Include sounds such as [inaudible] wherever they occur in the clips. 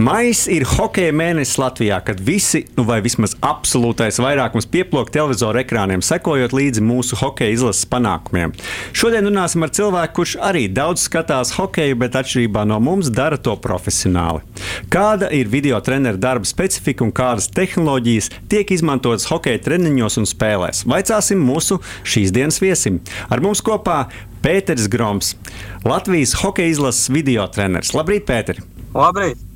Maijs ir hokeja mēnesis Latvijā, kad visi, nu vai vismaz absolūtais vairākums pieplūk televizoru ekrāniem, sekojot līdzi mūsu hokeja izlases panākumiem. Šodien runāsim ar cilvēku, kurš arī daudz skatās hokeju, bet atšķirībā no mums dara to profesionāli. Kāda ir video treneru darba specifika un kādas tehnoloģijas tiek izmantotas hokeja treniņos un spēlēs? Vaicāsim mūsu šīs dienas viesim. Ar mums kopā Pēters Groms, Latvijas hokeja izlases video treneris. Labrīt, Pēter! Labrīt!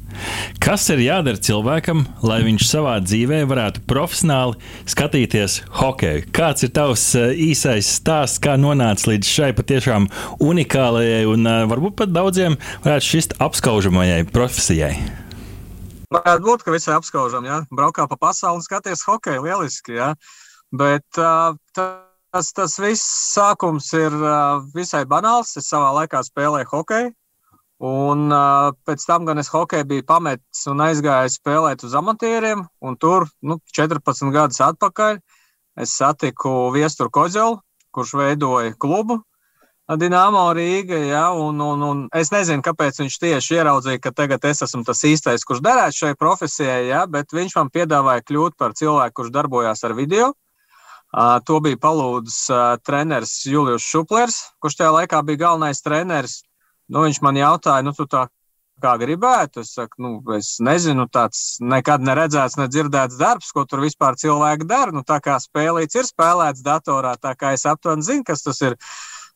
Kas ir jādara cilvēkam, lai viņš savā dzīvē varētu profesionāli skatīties hokeju? Kāds ir tavs eh, īsais stāsts, kā nonāca līdz šai patiešām unikālajai un eh, varbūt pat daudziem varētu šist apskaužamajai profesijai? Varētu būt, ka visai apskaužam, ja braukā pa pasauli un skaties hokeju, lieliski, ja. Bet uh, tas, tas viss sākums ir uh, visai banāls. Es savā laikā spēlēju hokeju, Un uh, pēc tam gan es hokeju biju pametis un aizgājis spēlēt uz amatieriem. Tur nu, 14 gadus atpakaļ es satiku Viesturu Kozelu, kurš veidoja klubu Dienāmo Rīga. Ja, un, un, un es nezinu, kāpēc viņš tieši ieraudzīja, ka tagad es esmu tas īstais, kurš derētu šai profesijai, ja, bet viņš man piedāvāja kļūt par cilvēku, kurš darbojās ar video. Uh, to bija palūdzis uh, treneris Julius Šuplers, kurš tajā laikā bija galvenais treneris. Nu, viņš man jautāja, nu, tu tā kā gribētu. Es saku, nu, es nezinu, tāds nekad neredzēts, nedzirdēts darbs, ko tur vispār cilvēki dara. Nu, tā kā spēlīts ir spēlēts datorā, tā kā es aptuveni zinu, kas tas ir.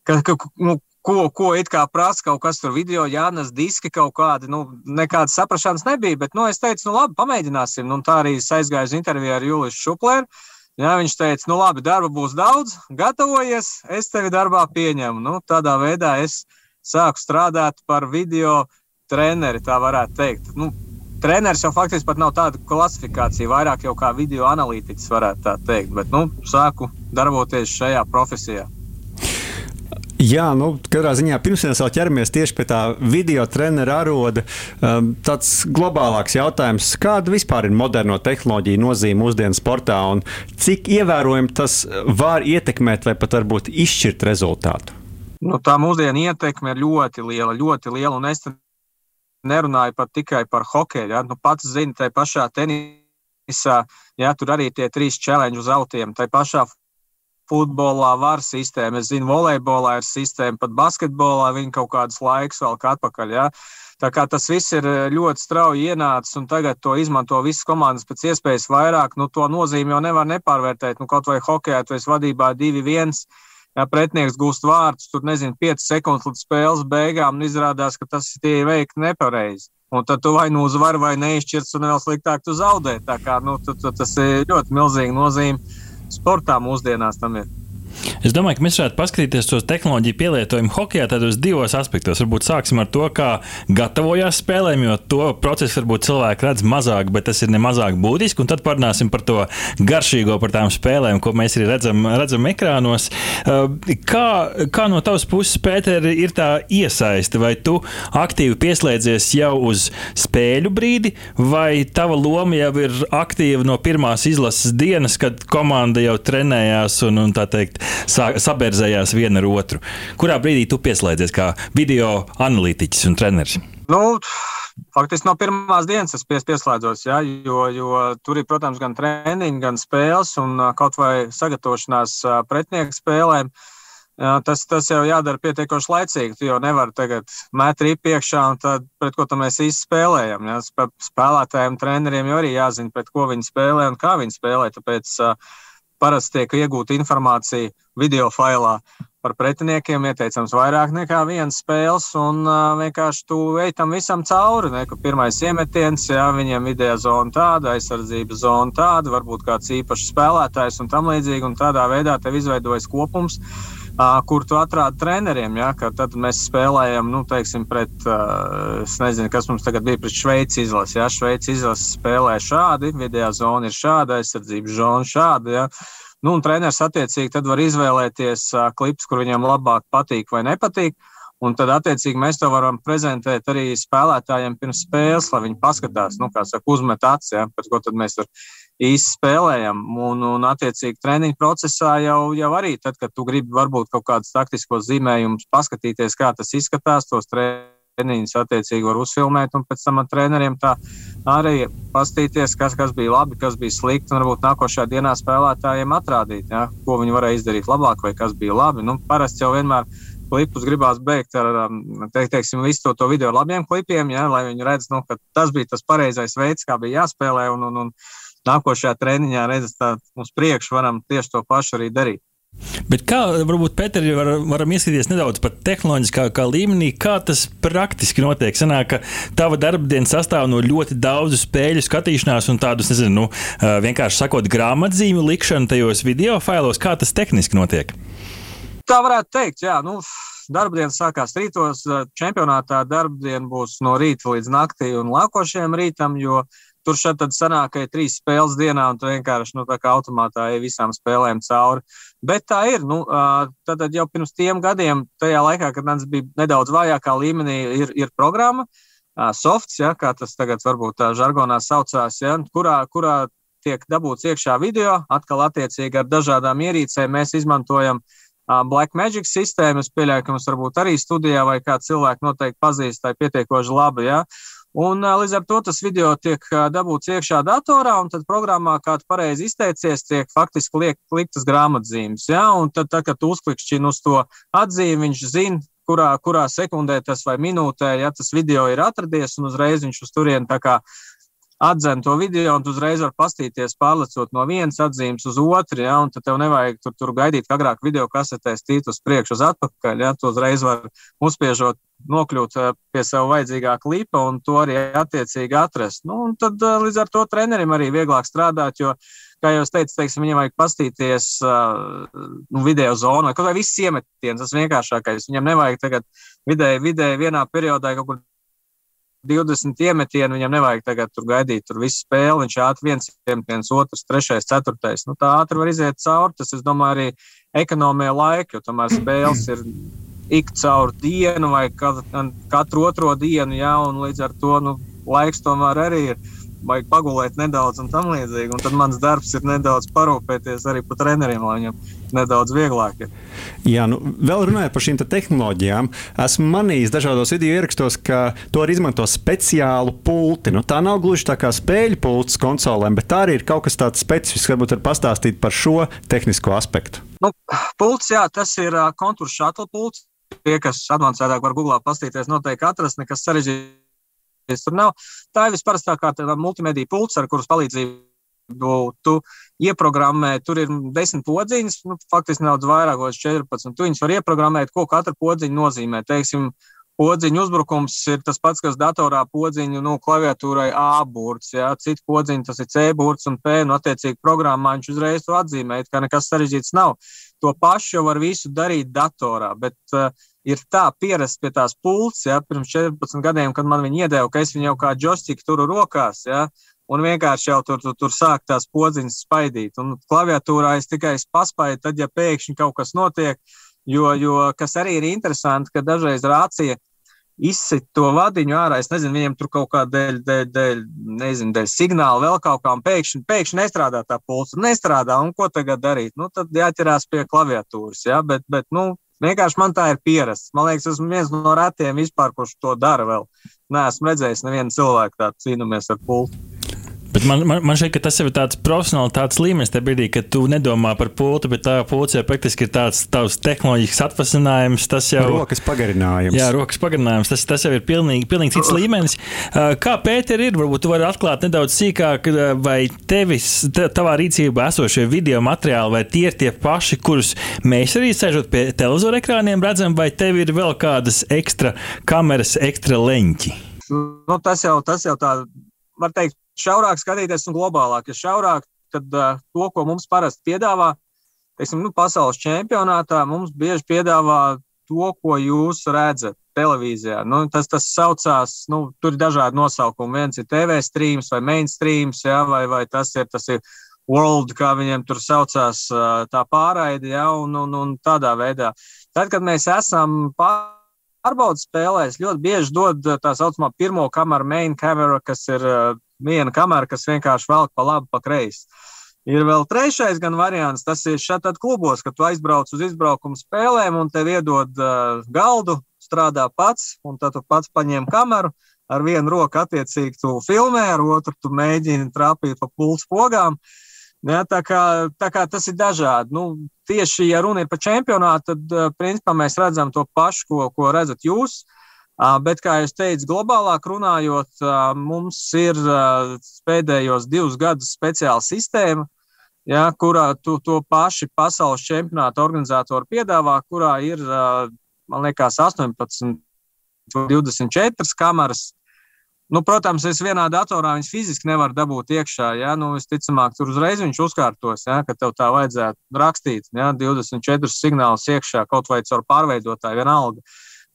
Ka, ka, nu, ko, ko it kā prasa kaut kas tur video, jānes diski kaut kādi. Nu, nekādas saprašanas nebija, bet nu, es teicu, nu labi, pamēģināsim. Nu, tā arī aizgāju uz interviju ar Juliju Šuplēru. Jā, viņš teica, nu labi, darba būs daudz, gatavojies, es tevi darbā pieņemu. Nu, tādā veidā es sāku strādāt par video treneri, tā varētu teikt. Nu, treneris jau faktiski pat nav tāda klasifikācija, vairāk jau kā video analītiķis, varētu tā teikt. Bet nu, sāku darboties šajā profesijā. Jā, nu, katrā ziņā pirms mēs vēl ķeramies tieši pie tā video trenera aroda, um, tāds globālāks jautājums, kāda vispār ir moderno tehnoloģiju nozīme mūsdienu sportā un cik ievērojami tas var ietekmēt vai pat varbūt izšķirt rezultātu? Nu, tā mūsdienu ietekme ir ļoti liela, ļoti liela. Un es nerunāju pat tikai par hokeju. Ja? Nu, pats zini, tai pašā tenisā, ja tur arī tie trīs challenge uz autiem, tai pašā futbolā var sistēma. Es zinu, volejbolā ir sistēma, pat basketbolā viņa kaut kādas laiks vēl kā atpakaļ. Ja? Tā kā tas viss ir ļoti strauji ienācis, un tagad to izmanto visas komandas pēc iespējas vairāk. Nu, to nozīmi jau nevar nepārvērtēt. Nu, kaut vai hokeja, esi vadībā 2-1 ja pretinieks gūst vārdus, tur nezinu, 5 sekundes līdz spēles beigām, un izrādās, ka tas ir veikti nepareizi. Un tad tu vai nu uzvari, vai neizšķirts, un vēl sliktāk tu zaudē. Tā kā nu, tu, tu, tas ir ļoti milzīgi nozīme sportā mūsdienās tam ir. Es domāju, ka mēs varētu paskatīties to tehnoloģiju pielietojumu hokeja tādos divos aspektos. Varbūt sāksim ar to, kā gatavojās spēlēm, jo to procesu varbūt cilvēki redz mazāk, bet tas ir ne mazāk būtiski. Un tad parunāsim par to garšīgo, par tām spēlēm, ko mēs arī redzam, redzam ekrānos. Uh, kā, kā no tavas puses, Pēter, ir tā iesaiste? Vai tu aktīvi pieslēdzies jau uz spēļu brīdi, vai tava loma jau ir aktīva no pirmās izlases dienas, kad komanda jau trenējās un, un tā teikt, saberzējās viena ar otru. Kurā brīdī tu pieslēdzies kā video analītiķis un treneris? Nu, Faktiski no pirmās dienas es pies, pieslēdzos, ja, jo, jo tur ir, protams, gan treniņi, gan spēles, un kaut vai sagatavošanās pretinieku spēlēm. Tas, tas jau jādara pietiekoši laicīgi. Tu jau nevari tagad metri iekšā, un tad, pret ko mēs īsti spēlējam. Ja. Spēlētājiem, treneriem jau arī jāzina, pret ko viņi spēlē un kā viņi spēlē. Tāpēc uh, parasti tiek iegūta informācija video failā par pretiniekiem, ieteicams vairāk nekā viens spēles, un uh, vienkārši tu ej tam visam cauri. Ne, pirmais iemetiens, jā, viņiem vidējā zona tāda, aizsardzības zona tāda, varbūt kāds īpašs spēlētājs un tam līdzīgi, un tādā veidā tev izveidojas kopums. Uh, kur tu atrādi treneriem. Ja, tad mēs spēlējam, nu, teiksim, pret, uh, es nezinu, kas mums tagad bija pret Šveici izlasi. Ja, Šveici izlasi spēlē šādi, vidējā zona ir šāda, aizsardzības zona šāda. Ja. Nu, un treneris attiecīgi var izvēlēties uh, klips, kur viņam labāk patīk vai nepatīk. Un tad, attiecīgi, mēs to varam prezentēt arī spēlētājiem pirms spēles, lai viņi paskatās, nu, kā saka, uzmet acis, ja, pēc ko tad mēs tur īsti spēlējam. Un, un attiecīgi, treniņu procesā jau, jau arī, tad, kad tu gribi varbūt kaut kādus taktiskos zīmējumus, paskatīties, kā tas izskatās, tos treniņus attiecīgi var uzfilmēt, un pēc tam ar treneriem tā arī paskatīties, kas, kas bija labi, kas bija slikti, varbūt nākošajā dienā spēlētājiem atrādīt, ja, ko viņi varēja izdarīt labāk vai kas bija labi. Nu, parasti jau vienmēr klipus gribās beigt ar um, te, teiksim, visu to, to video labiem klipiem, ja, lai viņi redz, nu, ka tas bija tas pareizais veids, kā bija jāspēlē. Un, un, un nākošajā treniņā redzes, ka uz priekšu varam tieši to pašu arī darīt. Bet kā varbūt Pēteri var, varam ieskatīties nedaudz par tehnoloģiskā līmenī, kā tas praktiski notiek? Sanāk, ka tava darba diena sastāv no ļoti daudzu spēļu skatīšanās un tādus, nezinu, nu, vienkārši sakot, grāmatzīmju likšanu tajos video failos. Kā tas tehniski notiek? Tā varētu teikt, jā. Nu, darba diena sākās rītos, čempionātā darba diena būs no rīta līdz naktī un nākošajam rītam, jo tur šeit tad sanāk, ka ir trīs spēles dienā un tu vienkārši nu, automātā ej visām spēlēm cauri. Bet tā ir. Nu, tad jau pirms tiem gadiem, tajā laikā, kad Nants bija nedaudz vājākā līmenī, ir, ir programma, softs, ja, kā tas tagad varbūt tā žargonā saucās, ja, kurā, kurā tiek dabūts iekšā video, atkal attiecīgi ar dažādām ierīcēm mēs izmantojam uh, Black Magic sistēmu. Es pieļauju, ka mums varbūt arī studijā vai kāds cilvēks noteikti pazīst, tā pietiekoši labi. Ja? Un, līdz ar to tas video tiek dabūts iekšā datorā, un tad programmā, kā tu pareizi izteicies, tiek faktiski liek, liktas grāmatzīmes. Ja? Un tad, tā, kad tu uzklikšķini uz to atzīmi, viņš zina, kurā, kurā sekundē tas vai minūtē, ja tas video ir atradies, un uzreiz viņš uz turieni tā kā atzem to video, un tu uzreiz vari pastīties, pārlecot no vienas atzīmes uz otru. Ja, tad tev nevajag tur, tur gaidīt, ka agrāk video kasetēs tīt uz priekšu, uz atpakaļ. Ja, tu uzreiz vari uzspiežot, nokļūt eh, pie sava vajadzīgā klipa un to arī attiecīgi atrast. Nu, tad eh, līdz ar to trenerim arī vieglāk strādāt, jo, kā jau teicu, teiksim, viņam vajag pastīties uh, nu, video zonā, kaut vai viss iemetiens, tas vienkāršākais. Viņam nevajag tagad vidēji, vidēji vienā periodā kaut kur 20 iemetienu, viņam nevajag tagad tur gaidīt tur visu spēli. Viņš ātri viens iemetiens, otrs, trešais, ceturtais. Nu, tā ātri var iziet cauri. Tas, es domāju, arī ekonomē laika, jo tomēr spēles ir ik caur dienu vai katru otro dienu, jā, un līdz ar to nu, laiks tomēr arī ir vajag pagulēt nedaudz un tam līdzīgi. Un tad mans darbs ir nedaudz parūpēties arī par treneriem, lai viņam nedaudz vieglāk ir. Jā, nu, vēl runājot par šīm te tehnoloģijām, esmu manījis dažādos video ierakstos, ka to var izmantot speciālu pulti. Nu, tā nav gluži tā kā spēļu pults konsolēm, bet tā arī ir kaut kas tāds specifisks. Varbūt var pastāstīt par šo tehnisko aspektu. Nu, pults, jā, tas ir kontūrs shuttle pults. Tie, kas advancētāk var googlā pastīties, noteikti atrast nekas sarežģīts tur nav. Tā ir visparastākā multimediju pults, ar kuras palīdzību tu ieprogrammē. Tur ir desmit podziņas, nu, faktiski nedaudz vairāk, 14. Tu viņus var ieprogrammēt, ko katra podziņa nozīmē. Teiksim, Podziņu uzbrukums ir tas pats, kas datorā podziņu nu, klaviatūrai A burts, ja citu podziņu tas ir C burts un P, nu, attiecīgi programmā viņš uzreiz to atzīmē, ka nekas sarežģīts nav. To pašu jau var visu darīt datorā, bet uh, ir tā pierast pie tās pults, ja, pirms 14 gadiem, kad man viņa iedeva, ka es viņu jau kā joystick turu rokās, ja, un vienkārši jau tur, tur, tur sāk tās podziņas spaidīt. Un klaviatūrā es tikai paspaidu, tad, ja pēkšņi kaut kas notiek, jo, jo kas arī ir interesanti, ka dažreiz rācija izsit to vadiņu ārā. Es nezinu, viņiem tur kaut kāda dēļ, dēļ, dēļ, nezinu, dēļ signāla vēl kaut kā, un pēkšņi, pēkšņi nestrādā tā pulsa. Nestrādā, un ko tagad darīt? Nu, tad jāķerās pie klaviatūras, ja? bet, bet nu, Vienkārši man tā ir pierasts. Man liekas, esmu viens no retiem vispār, kurš to dara vēl. Nē, esmu redzējis nevienu cilvēku tādu cīnāmies ar pultu. Bet man, man, man šķiet, ka tas ir tāds profesionāls līmenis, brīdī, kad tu nedomā par pultu, bet tā pulce jau praktiski ir tāds tavs tehnoloģisks atvasinājums. Tas jau ir rokas pagarinājums. Jā, rokas pagarinājums. Tas, tas jau ir pilnīgi, pilnīgi cits līmenis. Kā Pēter ir, varbūt tu vari atklāt nedaudz sīkāk, vai tevis, tavā rīcībā esošie video materiāli, vai tie ir tie paši, kurus mēs arī sēžot pie televizora ekrāniem redzam, vai tev ir vēl kādas ekstra kameras, ekstra leņķi? Nu, tas jau, tas jau tā, var teikt, šaurāk skatīties un globālāk. Ja šaurāk, tad uh, to, ko mums parasti piedāvā, teiksim, nu, pasaules čempionātā, mums bieži piedāvā to, ko jūs redzat televīzijā. Nu, tas, tas saucās, nu, tur ir dažādi nosaukumi. Viens ir TV streams vai mainstreams, ja, vai, vai tas ir, tas ir world, kā viņiem tur saucās, tā pārraide, ja, un, un, un tādā veidā. Tad, kad mēs esam pār pārbaudas spēlēs ļoti bieži dod tā saucamā pirmo kameru, main kamera, kas ir viena kamera, kas vienkārši velk pa labi, pa kreisi. Ir vēl trešais gan variants, tas ir šeit klubos, kad tu aizbrauc uz izbraukumu spēlēm un tev iedod uh, galdu, strādā pats, un tad tu pats paņem kameru, ar vienu roku attiecīgi tu filmē, ar otru tu mēģini trāpīt pa pulsu pogām. Ja, tā, kā, tā kā tas ir dažādi. Nu, tieši, ja runa ir par čempionātu, tad uh, principā mēs redzam to pašu, ko, ko redzat jūs. Uh, bet, kā jau teicu, globālāk runājot, uh, mums ir pēdējos divus gadus speciāla sistēma, ja, kurā tu, to paši pasaules čempionāta organizatori piedāvā, kurā ir, man liekas, 18, 24 kameras Nu, protams, es vienā datorā viņas fiziski nevaru dabūt iekšā. Ja? Nu, visticamāk, tur uzreiz viņš uzkārtos, ja? ka tev tā vajadzētu rakstīt ja? 24 signālus iekšā, kaut vai caur pārveidotāju, vienalga.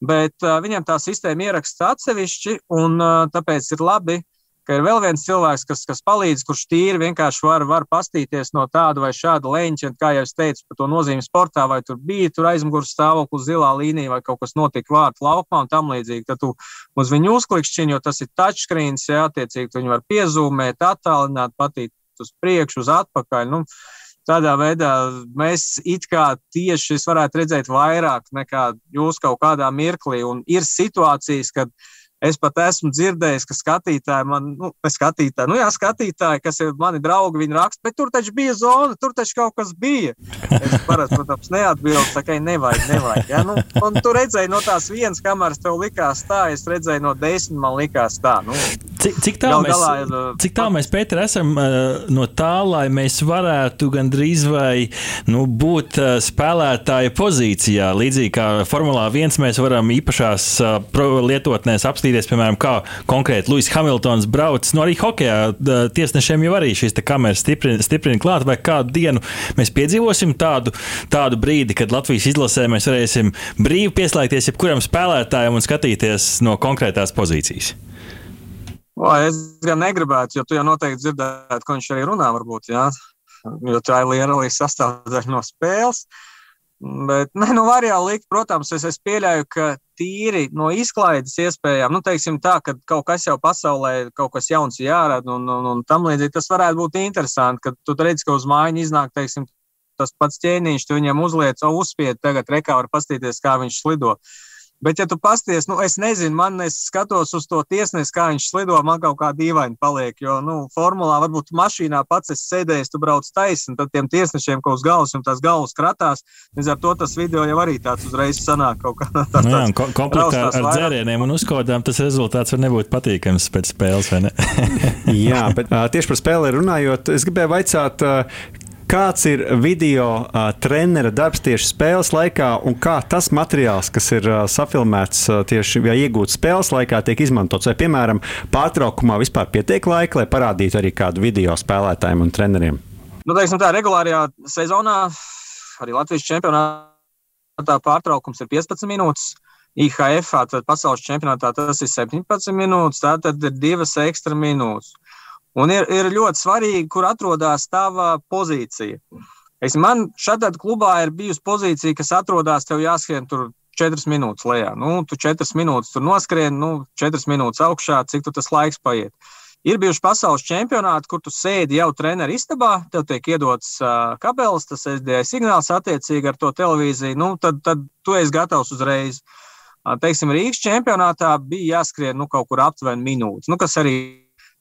Bet uh, viņam tā sistēma ieraksta atsevišķi, un uh, tāpēc ir labi, ka ir vēl viens cilvēks, kas, kas palīdz, kurš tīri vienkārši var, var pastīties no tāda vai šāda leņķa, kā jau es teicu, par to nozīmi sportā, vai tur bija tur aizmugures stāvoklis, zilā līnija, vai kaut kas notika vārtu laukumā un tam līdzīgi. Tad tu uz viņu uzklikšķini, jo tas ir touchscreens, jā, attiecīgi tu viņu var piezūmēt, attālināt, patīt uz priekšu, uz atpakaļ. Nu, Tādā veidā mēs it kā tieši varētu redzēt vairāk nekā jūs kaut kādā mirklī. Un ir situācijas, kad uh, Es pat esmu dzirdējis, ka skatītāji man, nu, skatītāji, nu jā, skatītāji, kas ir mani draugi, viņi raksta, bet tur taču bija zona, tur taču kaut kas bija. Es parasti, protams, neatbildu, sakai, nevajag, nevajag. Ja? Nu, un tu redzēji no tās vienas kameras, tev likās tā, es redzēju no desmit, man likās tā. Nu, cik, cik tālu mēs, ir, cik tā mēs, Pēter, esam uh, no tā, lai mēs varētu gandrīz vai nu, būt uh, spēlētāja pozīcijā, līdzīgi kā Formulā 1 mēs varam īpašās uh, lietotnēs apstīties paskatīties, piemēram, kā konkrēti Lūsis Hamiltons brauc. Nu, arī hokeja tiesnešiem jau arī šīs kameras stiprina, stiprina klāt, vai kādu dienu mēs piedzīvosim tādu, tādu brīdi, kad Latvijas izlasē mēs varēsim brīvi pieslēgties jebkuram spēlētājam un skatīties no konkrētās pozīcijas. O, es gan negribētu, jo tu jau noteikti dzirdētu, ko viņš arī runā. Varbūt, jā. jo tā ir liela sastāvdaļa no spēles. Bet, [laughs] ne, nu, var jau likt, protams, es, es pieļauju, ka tīri no izklaides iespējām, nu, teiksim tā, ka kaut kas jau pasaulē, kaut kas jauns jārada un, un, un tam līdzīgi, tas varētu būt interesanti, ka tu redz, ka uz mājiņu iznāk, teiksim, tas pats ķēniņš, tu viņam uzliec, uzspied, tagad rekā var pastīties, kā viņš slido. Uh, Bet, ja tu pasties, nu, es nezinu, man es skatos uz to tiesnesi, kā viņš slido, man kaut kā dīvaini paliek. Jo, nu, formulā varbūt mašīnā pats esi sēdējis, tu brauc taisni, tad tiem tiesnešiem kaut uz galvas un tās galvas kratās. Līdz ar to tas video jau arī tāds uzreiz sanāk kaut kā [laughs] tāds. Nu, jā, ko, komplektā ar vairāk. dzērieniem un uzkodām tas rezultāts var nebūt patīkams pēc spēles, vai ne? [laughs] jā, bet tieši par spēli runājot, es gribēju vaicāt, Kāds ir video uh, trenera darbs tieši spēles laikā, un kā tas materiāls, kas ir uh, safilmēts uh, tieši vai iegūts spēles laikā, tiek izmantots? Vai, piemēram, pārtraukumā vispār pietiek laika, lai parādītu arī kādu video spēlētājiem un treneriem? Nu, teiksim, tā regulārajā sezonā, arī Latvijas čempionātā pārtraukums ir 15 minūtes. IHF, tad pasaules čempionātā tas ir 17 minūtes, tā tad ir divas ekstra minūtes. Un ir, ir ļoti svarīgi, kur atrodas tava pozīcija. Es, man šādā klubā ir bijusi pozīcija, kas atrodas tev jāskrien tur 4 minūtes lejā. Nu, tu 4 minūtes tur noskrien, nu, 4 minūtes augšā, cik tas laiks paiet. Ir bijuši pasaules čempionāti, kur tu sēdi jau treneru istabā, tev tiek iedots uh, kabelis, tas SDI signāls attiecīgi ar to televīziju. Nu, tad, tad tu esi gatavs uzreiz. Uh, teiksim, Rīgas čempionātā bija jāskrien nu, kaut kur aptuveni minūtes, nu, kas arī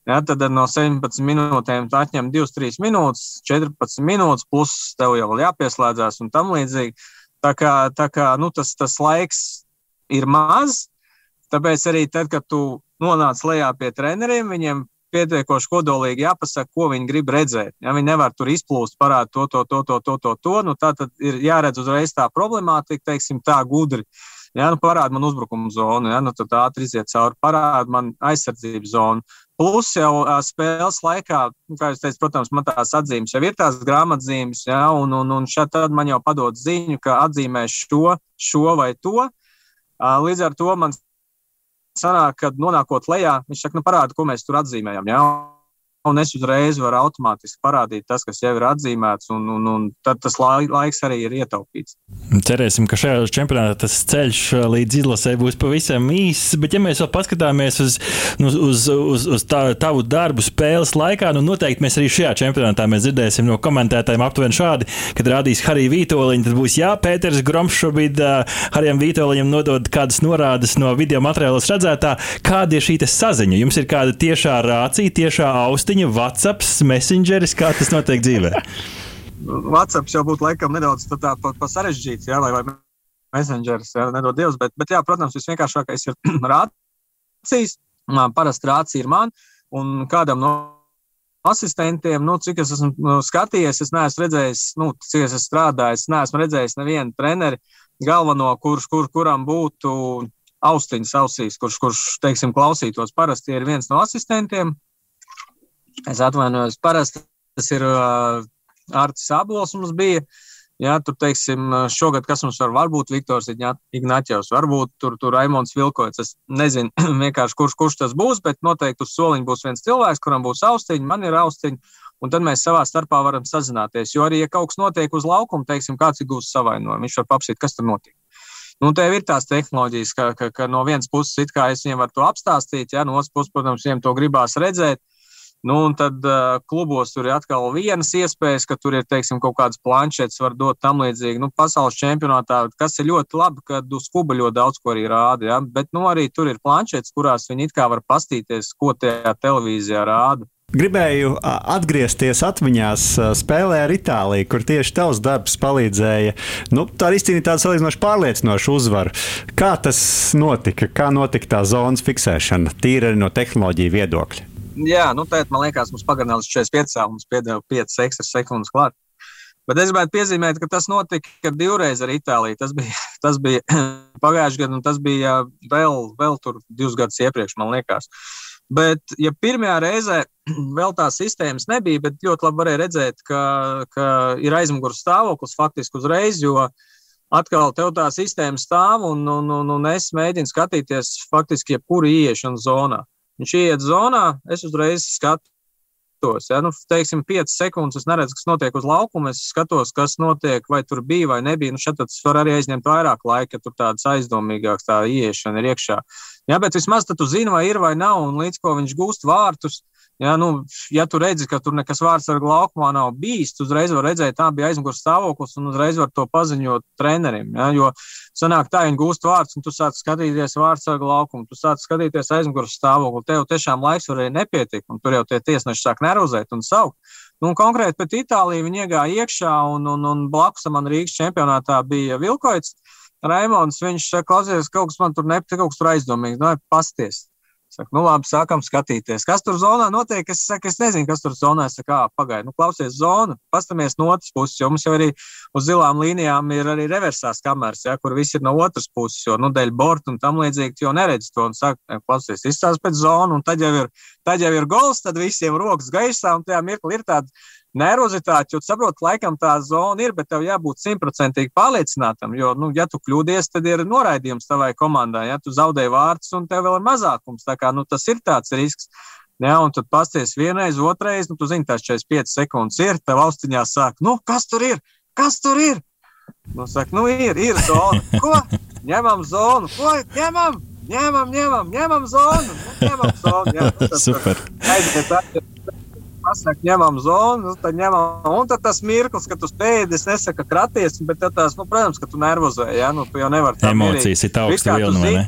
Ja, tad no 17 minūtēm atņem 2-3 minūtes, 14 minūtes, plus tev jau jāpieslēdzās un tam līdzīgi. Tā kā, tā kā nu, tas, tas laiks ir maz, tāpēc arī tad, kad tu nonāc lejā pie treneriem, viņiem pietiekoši kodolīgi jāpasaka, ko viņi grib redzēt. Ja, viņi nevar tur izplūst, parādīt to, to, to, to, to, to, to. Nu, tā tad ir jāredz uzreiz tā problemātika, teiksim, tā gudri. Ja, nu, parāda man uzbrukuma zonu, ja, nu, tad ātri iziet cauri, parāda man aizsardzības zonu. Plus jau spēles laikā, nu, kā jūs teicat, protams, man tās atzīmes jau ir tās grāmatzīmes, ja, un, un, un šeit man jau padod ziņu, ka atzīmēs šo, šo vai to. Līdz ar to man sanāk, kad nonākot lejā, viņš saka, nu parāda, ko mēs tur atzīmējam. Ja? Un es uzreiz varu automātiski parādīt tas, kas jau ir atzīmēts, un, un, un tad tas laiks arī ir ietaupīts. Cerēsim, ka šajā čempionātā tas ceļš līdz izlasē būs pavisam īss, bet ja mēs vēl paskatāmies uz, nu, uz, uz, uz tā, tavu darbu spēles laikā, nu noteikti mēs arī šajā čempionātā dzirdēsim no komentētājiem aptuveni šādi, kad rādīs Harija Vītoliņa, tad būs jā, Pēters Groms šobrīd uh, Harijam Vītoliņam nodod kādas norādes no video materiālos redzētā, kāda ir šī saziņa. Jums ir kāda tiešā rācija, tiešā austiņa rakstiņa, WhatsApp, Messengeris, kā tas notiek dzīvē? WhatsApp jau būtu laikam nedaudz sarežģīts, jā, vai, vai Messengeris, jā, nedod Dievs, bet, bet jā, protams, visvienkāršākais ir [clears throat] rācijas. Parasti rācija ir man un kādam no asistentiem, nu, cik es esmu nu, skatījies, es neesmu redzējis, nu, cik es esmu strādājis, neesmu redzējis nevienu treneri galveno, kurš, kur, kuram būtu austiņas ausīs, kurš, kurš, teiksim, klausītos. Parasti ir viens no asistentiem, Es atvainojos, parasti tas ir uh, Artis Abols mums bija. Jā, tur, teiksim, šogad, kas mums var, varbūt Viktors Ignāķevs, varbūt tur, tur Raimons Vilkots. Es nezinu [clears throat] vienkārši, kurš, kurš tas būs, bet noteikti uz soliņa būs viens cilvēks, kuram būs austiņa, man ir austiņa, un tad mēs savā starpā varam sazināties. Jo arī, ja kaut kas notiek uz laukuma, teiksim, kāds ir gūs savainojumu, viņš var papsīt, kas tur notiek. Nu, tev ir tās tehnoloģijas, ka, ka, ka no vienas puses it kā es viņiem varu to apstāstīt, ja no otras puses, protams, viņiem to gribās redzēt. Nu, un tad uh, klubos tur ir atkal vienas iespējas, ka tur ir teiksim, kaut kādas planšetes, var dot tam līdzīgi. Nu, pasaules čempionātā, kas ir ļoti labi, kad uz kuba ļoti daudz ko arī rāda. Ja? Bet nu, arī tur ir planšetes, kurās viņi it kā var pastīties, ko tajā televīzijā rāda. Gribēju atgriezties atmiņās spēlē ar Itāliju, kur tieši tavs darbs palīdzēja. Nu, tā ir izcīnīta tāda salīdzinoši pārliecinoša uzvara. Kā tas notika? Kā notika tā zonas fiksēšana, tīri no tehnoloģiju viedokļa? Jā, nu, tā man liekas, mums pagarināja līdz 45, mums piedeva 5 ekstra sekundes klāt. Bet es gribētu piezīmēt, ka tas notika divreiz ar Itāliju. Tas bija, [laughs] tas bija [clears throat] pagājušajā gadā, un tas bija vēl, vēl tur divus gadus iepriekš, man liekas. Bet, ja pirmajā reizē [clears throat] vēl tās sistēmas nebija, bet ļoti labi varēja redzēt, ka, ka ir aizmugures stāvoklis faktiski uzreiz, jo atkal tev tā sistēma stāv un, un, un, un es mēģinu skatīties faktiski jebkuru ieiešanu zonā. Viņš ieiet zonā, es uzreiz skatos. Ja? Nu, teiksim, 5 sekundes es neredzu, kas notiek uz laukuma. Es skatos, kas notiek, vai tur bija vai nebija. Nu, šeit tas var arī aizņemt vairāk laika, ja tur tādas aizdomīgākas tā ieiešana ir iekšā. Ja, bet vismaz tu zini, vai ir vai nav, un līdz ko viņš gūst vārtus, Ja, nu, ja tu redzi, ka tur nekas vārds ar laukumā nav bijis, tad uzreiz var redzēt, tā bija aizmugures stāvoklis, un uzreiz var to paziņot trenerim. Ja, jo sanāk tā, viņi gūst vārds, un tu sāc skatīties vārds ar laukumu, tu sāc skatīties aizmugures stāvokli. Tev tiešām laiks varēja nepietikt, un tur jau tie tiesneši sāk nervozēt un saukt. Nu, konkrēti pret Itāliju viņi iegāja iekšā, un, un, un blakus man Rīgas čempionātā bija Vilkoits. Raimons, viņš saka, klausies, kaut kas man tur nepatīk, kaut kas tur aizdomīgs. Nu, pasties, Saku, nu, labi, sākam skatīties. Kas tur zonā notiek? Es saku, es nezinu, kas tur zonā. Saku, pagaidiet, nu, klausies zonu, pastamies no otras puses, jo mums jau arī uz zilām līnijām ir arī reversās kameras, ja, kur viss ir no otras puses, jo, nu, dēļ borta un tam līdzīgi, jo neredz to un saka, klausies, izstāst pēc zonu, un tad jau ir, tad jau ir gols, tad visiem rokas gaisā, un tajā mirklī ir tāda nervozitāti, jo saprotu, laikam tā zona ir, bet tev jābūt simtprocentīgi pārliecinātam. Jo, nu, ja tu kļūdies, tad ir noraidījums tavai komandai. Ja tu zaudēji vārdus un tev vēl ir mazākums, tā kā nu, tas ir tāds risks. Ja, un tad pasties vienreiz, otrreiz, nu, tu zini, tās 45 sekundes ir, tev austiņā sāk, nu, kas tur ir? Kas tur ir? Nu, saka, nu, ir, ir zona. Ko? Ņemam zonu. Ko? Ņemam! Ņemam, ņemam, ņemam zonu. Nu, ņemam zonu. Jā, nu, tas, [laughs] Super. Aiziet, aiziet pasaka, ņemam zonu, nu, tad ņemam. Un tad tas mirklis, kad tu spēļ, es nesaku, kraties, bet tās, nu, protams, ka tu nervozē, ja, nu, tu jau nevari tā Emocijas ir augsta?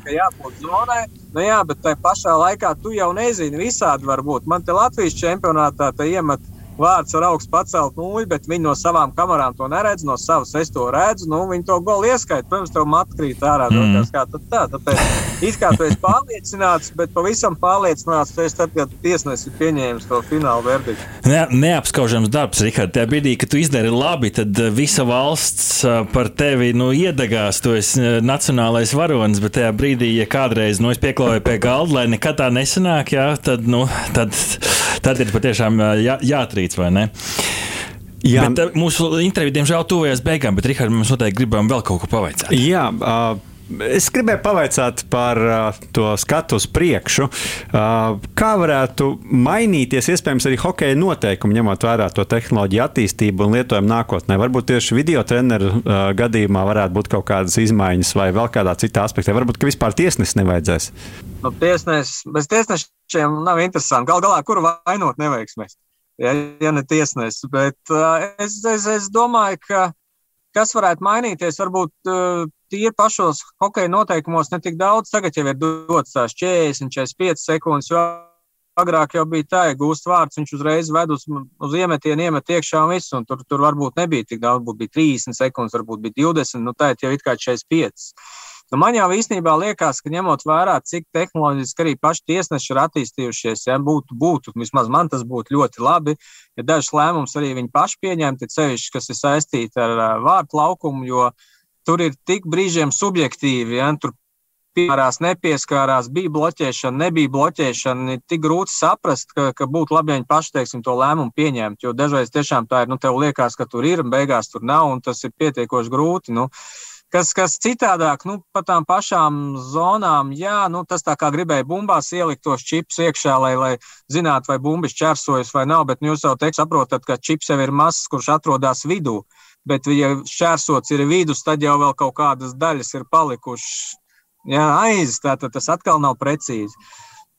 Ka jābūt zonai, nu jā, bet tajā pašā laikā tu jau nezini, visādi var būt. Man te Latvijas čempionātā te iemet vārds ar augstu pacelt nulli, bet viņi no savām kamerām to neredz, no savas es to redzu. Nu, viņi to golu ieskaita. Protams, tev matā krīt ārā. Mm. Kā tad tā? Tāpēc it kā tu esi pārliecināts, bet pavisam pārliecināts tu esi tad, kad tiesnesis ir pieņēmis to finālu verdiktu. Ne, neapskaužams darbs, Rihard. Tajā brīdī, kad tu izdari labi, tad eh, visa valsts eh, par tevi nu, iedegās. Tu esi eh, nacionālais varonis, bet tajā brīdī, ja kādreiz nu, es pieklāju pie galda, lai nekad tā nesanāk, jā, tad, nu, tad, tad ir patiešām jā, darīts, vai ne? Jā, bet, mūsu intervija, diemžēl, tuvojas beigām, bet, Rihard, mēs noteikti gribam vēl kaut ko pavaicāt. Jā, uh, es gribēju pavaicāt par uh, to skatu uz priekšu. Uh, kā varētu mainīties, iespējams, arī hokeja noteikumi, ņemot vērā to tehnoloģiju attīstību un lietojumu nākotnē? Varbūt tieši video treneru uh, gadījumā varētu būt kaut kādas izmaiņas vai vēl kādā citā aspektā. Varbūt, ka vispār tiesnesis nevajadzēs. Nu, tiesnes, bez tiesnešiem nav interesanti. Gal galā, kuru vainot neveiksmēs? Ja, ja ne tiesnesis. Bet uh, es, es, es domāju, ka kas varētu mainīties, varbūt uh, tīri pašos hokeja noteikumos ne tik daudz. Tagad jau ir dots tās 40, 45 sekundes. Agrāk jau bija tā, ja gūst vārds, viņš uzreiz ved uz, uz iemetienu, iemet iekšā un viss. Un tur, tur varbūt nebija tik daudz, varbūt bija 30 sekundes, varbūt bija 20, nu tā jau it kā 45. Nu, man jau īstenībā liekas, ka ņemot vērā, cik tehnoloģiski arī paši tiesneši ir attīstījušies, ja būtu, būtu, vismaz man tas būtu ļoti labi, ja dažs lēmums arī viņi paši pieņemtu, ceļš, kas ir saistīti ar vārtu laukumu, jo uh, tur ir tik brīžiem subjektīvi. Ja? Tur piemērās, nepieskārās, bija bloķēšana, nebija bloķēšana. Ir tik grūti saprast, ka, ka būtu labi, ja viņi paši teiksim, to lēmumu pieņemtu. Jo dažreiz tiešām tā ir, nu, tev liekas, ka tur ir, un beigās tur nav, un tas ir pietiekoši grūti. Nu, Kas, kas citādāk, nu, pa tām pašām zonām, jā, nu, tas tā kā gribēja bumbās ielikt tos čipus iekšā, lai, lai zinātu, vai bumbas čersojas vai nav, bet nu, jūs jau teikt, saprotat, ka čips jau ir mazs, kurš atrodas vidū. Uh, bet, ja šķērsots ir vidus, tad jau kaut kādas daļas ir palikušas jā, aiz, tātad tas atkal nav precīzi.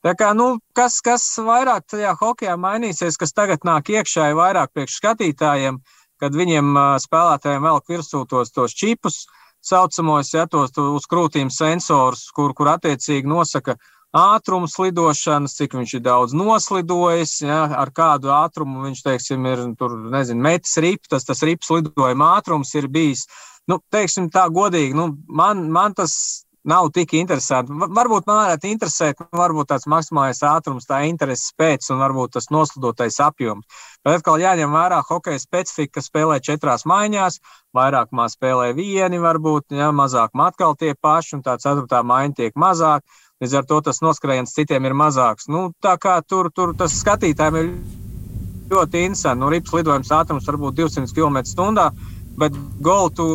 Tā kā, nu, kas, kas vairāk tajā hokeja mainīsies, kas tagad nāk iekšā, ir vairāk priekš skatītājiem, kad viņiem spēlētājiem velk virsū tos, tos čipus, saucamos, ja, tos uz krūtīm sensors, kur, kur attiecīgi nosaka, uh, ātrums lidošanas, cik viņš ir daudz noslidojis, ja, ar kādu ātrumu viņš, teiksim, ir, tur, nezinu, metis rips, tas, tas rips lidojuma ātrums ir bijis. Nu, teiksim tā godīgi, nu, man, man tas nav tik interesanti. Varbūt man varētu interesēt, nu, varbūt tāds maksimālais ātrums, tā intereses pēc un varbūt tas noslidotais apjoms. Bet atkal jāņem vērā hokeja specifika, ka spēlē četrās maiņās, vairākumā spēlē vieni, varbūt, ja, mazāk atkal tie paši, un tā ceturtā maiņa tiek mazāk. Līdz ar to tas noskrējiens citiem ir mazāks. Nu, tā kā tur, tur tas skatītājiem ir ļoti interesanti. Nu, rips lidojums ātrums var būt 200 km/h, bet golfu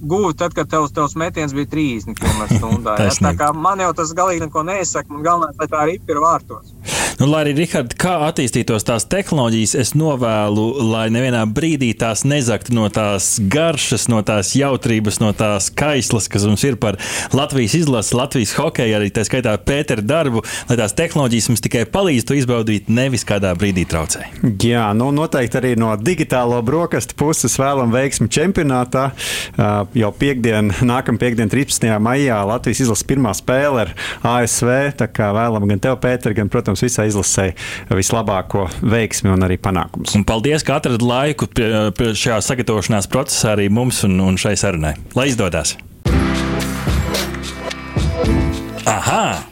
guvi tad, kad tavs, tavs metiens bija 30 km/h. ja? Tā kā man jau tas galīgi neko neizsaka. Man galvenais, lai tā ripa ir vārtos. Nu, lai arī, Rihard, kā attīstītos tās tehnoloģijas, es novēlu, lai nevienā brīdī tās nezaktu no tās garšas, no tās jautrības, no tās kaislas, kas mums ir par Latvijas izlasi, Latvijas hokeju, arī tā skaitā Pētera darbu, lai tās tehnoloģijas mums tikai palīdz to izbaudīt, nevis kādā brīdī traucē. Jā, nu noteikti arī no digitālo brokastu puses vēlam veiksmi čempionātā. Jau piekdien, nākamā piekdiena, 13. maijā Latvijas izlases pirmā spēle ar ASV. Tā kā vēlam gan tev, Pēter, gan, protams, visai izlasē vislabāko veiksmi un arī panākumus. Un paldies, ka atradāt laiku šajā sagatavošanās procesā arī mums un, un šai sarunai. Lai izdodas! Aha!